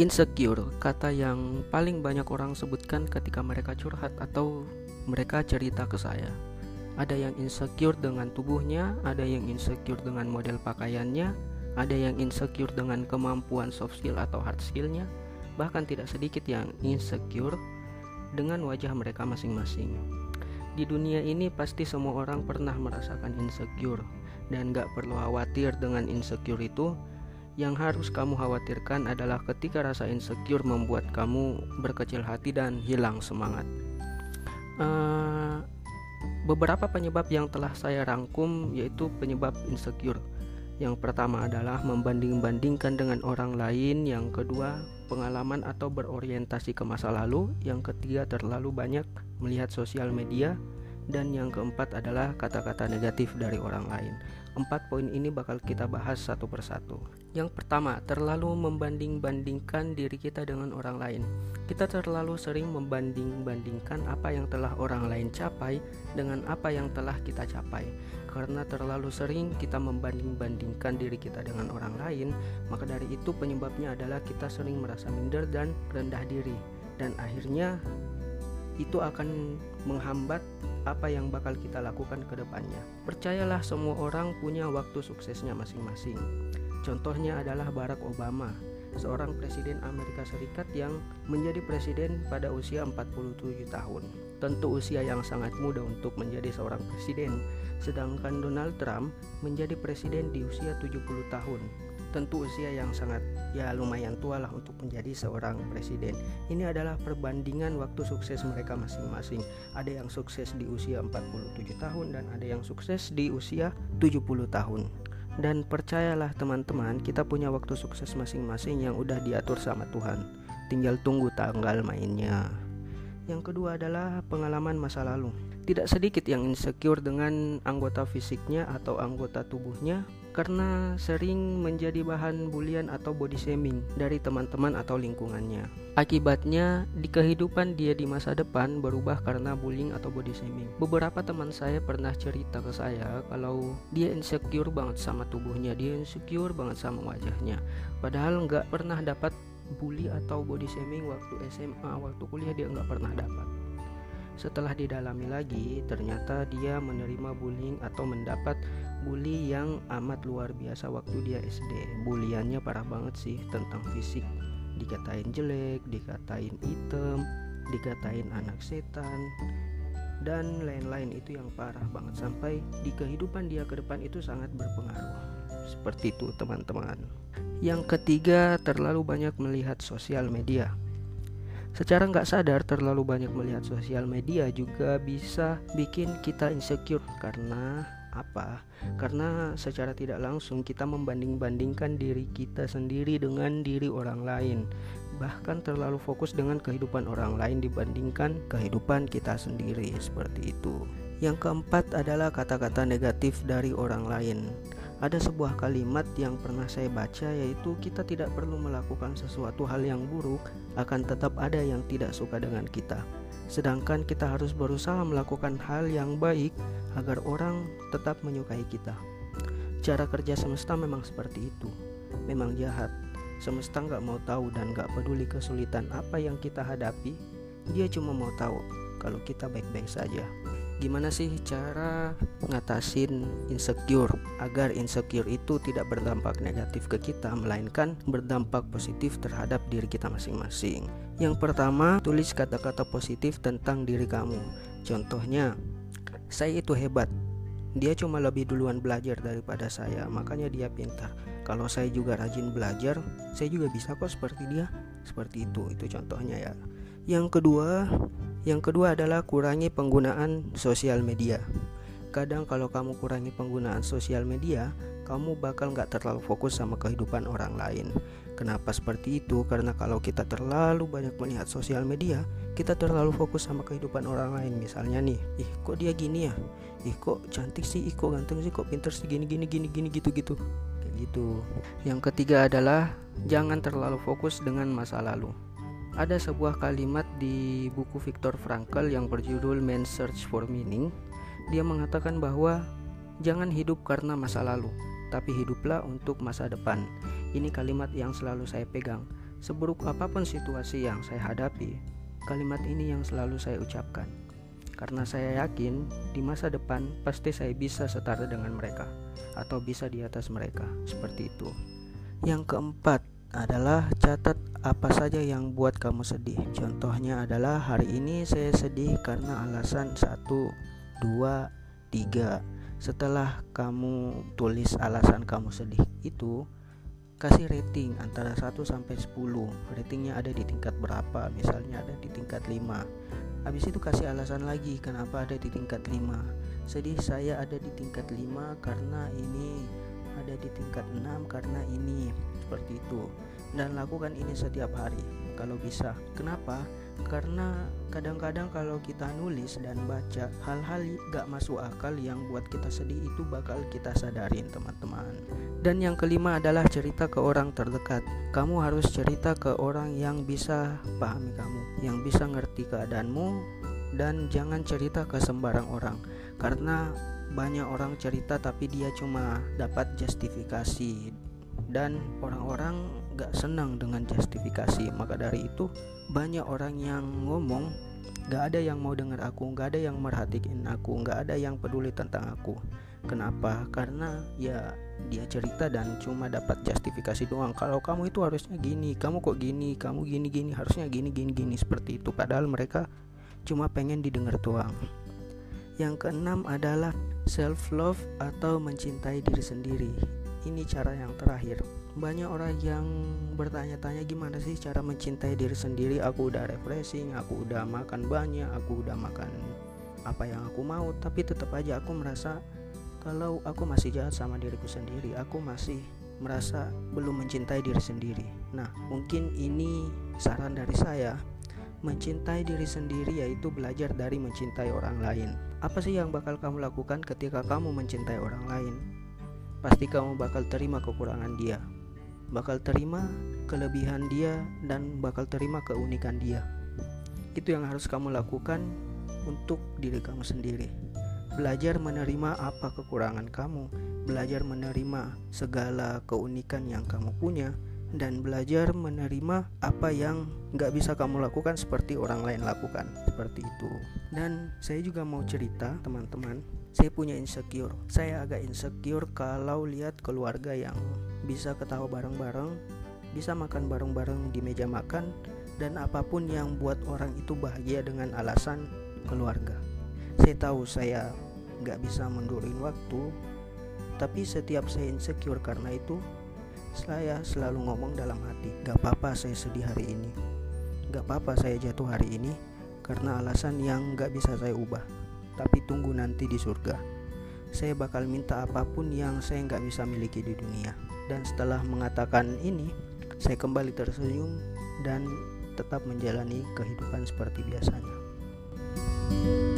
Insecure, kata yang paling banyak orang sebutkan ketika mereka curhat atau mereka cerita ke saya. Ada yang insecure dengan tubuhnya, ada yang insecure dengan model pakaiannya, ada yang insecure dengan kemampuan soft skill atau hard skillnya, bahkan tidak sedikit yang insecure dengan wajah mereka masing-masing. Di dunia ini pasti semua orang pernah merasakan insecure dan gak perlu khawatir dengan insecure itu yang harus kamu khawatirkan adalah ketika rasa insecure membuat kamu berkecil hati dan hilang semangat. Uh, beberapa penyebab yang telah saya rangkum yaitu penyebab insecure. Yang pertama adalah membanding-bandingkan dengan orang lain, yang kedua pengalaman atau berorientasi ke masa lalu, yang ketiga terlalu banyak melihat sosial media, dan yang keempat adalah kata-kata negatif dari orang lain. Empat poin ini bakal kita bahas satu persatu. Yang pertama, terlalu membanding-bandingkan diri kita dengan orang lain. Kita terlalu sering membanding-bandingkan apa yang telah orang lain capai dengan apa yang telah kita capai. Karena terlalu sering kita membanding-bandingkan diri kita dengan orang lain, maka dari itu penyebabnya adalah kita sering merasa minder dan rendah diri. Dan akhirnya itu akan menghambat apa yang bakal kita lakukan ke depannya. Percayalah semua orang punya waktu suksesnya masing-masing. Contohnya adalah Barack Obama, seorang presiden Amerika Serikat yang menjadi presiden pada usia 47 tahun. Tentu usia yang sangat muda untuk menjadi seorang presiden, sedangkan Donald Trump menjadi presiden di usia 70 tahun tentu usia yang sangat ya lumayan tua lah untuk menjadi seorang presiden. Ini adalah perbandingan waktu sukses mereka masing-masing. Ada yang sukses di usia 47 tahun dan ada yang sukses di usia 70 tahun. Dan percayalah teman-teman, kita punya waktu sukses masing-masing yang udah diatur sama Tuhan. Tinggal tunggu tanggal mainnya. Yang kedua adalah pengalaman masa lalu. Tidak sedikit yang insecure dengan anggota fisiknya atau anggota tubuhnya karena sering menjadi bahan bulian atau body shaming dari teman-teman atau lingkungannya. Akibatnya, di kehidupan dia di masa depan berubah karena bullying atau body shaming. Beberapa teman saya pernah cerita ke saya kalau dia insecure banget sama tubuhnya, dia insecure banget sama wajahnya. Padahal nggak pernah dapat bully atau body shaming waktu SMA, waktu kuliah dia nggak pernah dapat. Setelah didalami lagi, ternyata dia menerima bullying atau mendapat bully yang amat luar biasa waktu dia SD. Buliannya parah banget sih tentang fisik. Dikatain jelek, dikatain hitam, dikatain anak setan, dan lain-lain itu yang parah banget sampai di kehidupan dia ke depan itu sangat berpengaruh. Seperti itu teman-teman. Yang ketiga, terlalu banyak melihat sosial media. Secara nggak sadar terlalu banyak melihat sosial media juga bisa bikin kita insecure karena apa? Karena secara tidak langsung kita membanding-bandingkan diri kita sendiri dengan diri orang lain. Bahkan terlalu fokus dengan kehidupan orang lain dibandingkan kehidupan kita sendiri seperti itu. Yang keempat adalah kata-kata negatif dari orang lain. Ada sebuah kalimat yang pernah saya baca yaitu kita tidak perlu melakukan sesuatu hal yang buruk akan tetap ada yang tidak suka dengan kita. Sedangkan kita harus berusaha melakukan hal yang baik agar orang tetap menyukai kita. Cara kerja semesta memang seperti itu. Memang jahat. Semesta nggak mau tahu dan nggak peduli kesulitan apa yang kita hadapi. Dia cuma mau tahu kalau kita baik-baik saja gimana sih cara ngatasin insecure agar insecure itu tidak berdampak negatif ke kita melainkan berdampak positif terhadap diri kita masing-masing. Yang pertama, tulis kata-kata positif tentang diri kamu. Contohnya, saya itu hebat. Dia cuma lebih duluan belajar daripada saya, makanya dia pintar. Kalau saya juga rajin belajar, saya juga bisa kok seperti dia. Seperti itu, itu contohnya ya. Yang kedua, yang kedua adalah kurangi penggunaan sosial media. Kadang kalau kamu kurangi penggunaan sosial media, kamu bakal nggak terlalu fokus sama kehidupan orang lain. Kenapa seperti itu? Karena kalau kita terlalu banyak melihat sosial media, kita terlalu fokus sama kehidupan orang lain. Misalnya nih, ih kok dia gini ya? Ih kok cantik sih? Ih kok ganteng sih? Kok pinter sih? Gini gini gini gini gitu gitu. Kayak gitu. Yang ketiga adalah jangan terlalu fokus dengan masa lalu. Ada sebuah kalimat di buku Viktor Frankl yang berjudul Man's Search for Meaning. Dia mengatakan bahwa jangan hidup karena masa lalu, tapi hiduplah untuk masa depan. Ini kalimat yang selalu saya pegang Seburuk apa pun situasi yang saya hadapi, kalimat ini yang selalu saya ucapkan. Karena saya yakin di masa depan pasti saya bisa setara dengan mereka atau bisa di atas mereka, seperti itu. Yang keempat adalah catat apa saja yang buat kamu sedih. Contohnya adalah hari ini saya sedih karena alasan satu, dua, tiga. Setelah kamu tulis alasan kamu sedih itu, kasih rating antara 1 sampai 10 ratingnya ada di tingkat berapa? Misalnya ada di tingkat 5 habis itu kasih alasan lagi kenapa ada di tingkat 5 sedih saya ada di tingkat 5 karena ini ada di tingkat 6 karena ini. Seperti itu. Dan lakukan ini setiap hari kalau bisa. Kenapa karena kadang-kadang kalau kita nulis dan baca hal-hal gak masuk akal yang buat kita sedih itu bakal kita sadarin teman-teman. Dan yang kelima adalah cerita ke orang terdekat. Kamu harus cerita ke orang yang bisa pahami kamu yang bisa ngerti keadaanmu dan jangan cerita ke sembarang orang. Karena banyak orang cerita tapi dia cuma dapat justifikasi. Dan orang-orang gak senang dengan justifikasi maka dari itu banyak orang yang ngomong gak ada yang mau dengar aku gak ada yang merhatiin aku gak ada yang peduli tentang aku. Kenapa? Karena ya dia cerita dan cuma dapat justifikasi doang. Kalau kamu itu harusnya gini kamu kok gini kamu gini gini harusnya gini gini gini seperti itu. Padahal mereka cuma pengen didengar doang. Yang keenam adalah self love atau mencintai diri sendiri. Ini cara yang terakhir banyak orang yang bertanya-tanya gimana sih cara mencintai diri sendiri. Aku udah refreshing aku udah makan banyak aku udah makan apa yang aku mau. Tapi tetap aja aku merasa kalau aku masih jahat sama diriku sendiri aku masih merasa belum mencintai diri sendiri. Nah mungkin ini saran dari saya. Mencintai diri sendiri yaitu belajar dari mencintai orang lain. Apa sih yang bakal kamu lakukan ketika kamu mencintai orang lain? Pasti kamu bakal terima kekurangan dia, bakal terima kelebihan dia, dan bakal terima keunikan dia. Itu yang harus kamu lakukan untuk diri kamu sendiri. Belajar menerima apa kekurangan kamu, belajar menerima segala keunikan yang kamu punya, dan belajar menerima apa yang gak bisa kamu lakukan seperti orang lain lakukan seperti itu dan saya juga mau cerita teman-teman saya punya insecure saya agak insecure kalau lihat keluarga yang bisa ketawa bareng-bareng bisa makan bareng-bareng di meja makan dan apa pun yang buat orang itu bahagia dengan alasan keluarga saya tahu saya nggak bisa mundurin waktu tapi setiap saya insecure karena itu saya selalu ngomong dalam hati gak apa-apa saya sedih hari ini gak apa-apa saya jatuh hari ini karena alasan yang gak bisa saya ubah tapi tunggu nanti di surga. Saya bakal minta apa pun yang saya nggak bisa miliki di dunia. Dan setelah mengatakan ini, saya kembali tersenyum dan tetap menjalani kehidupan seperti biasanya. thank you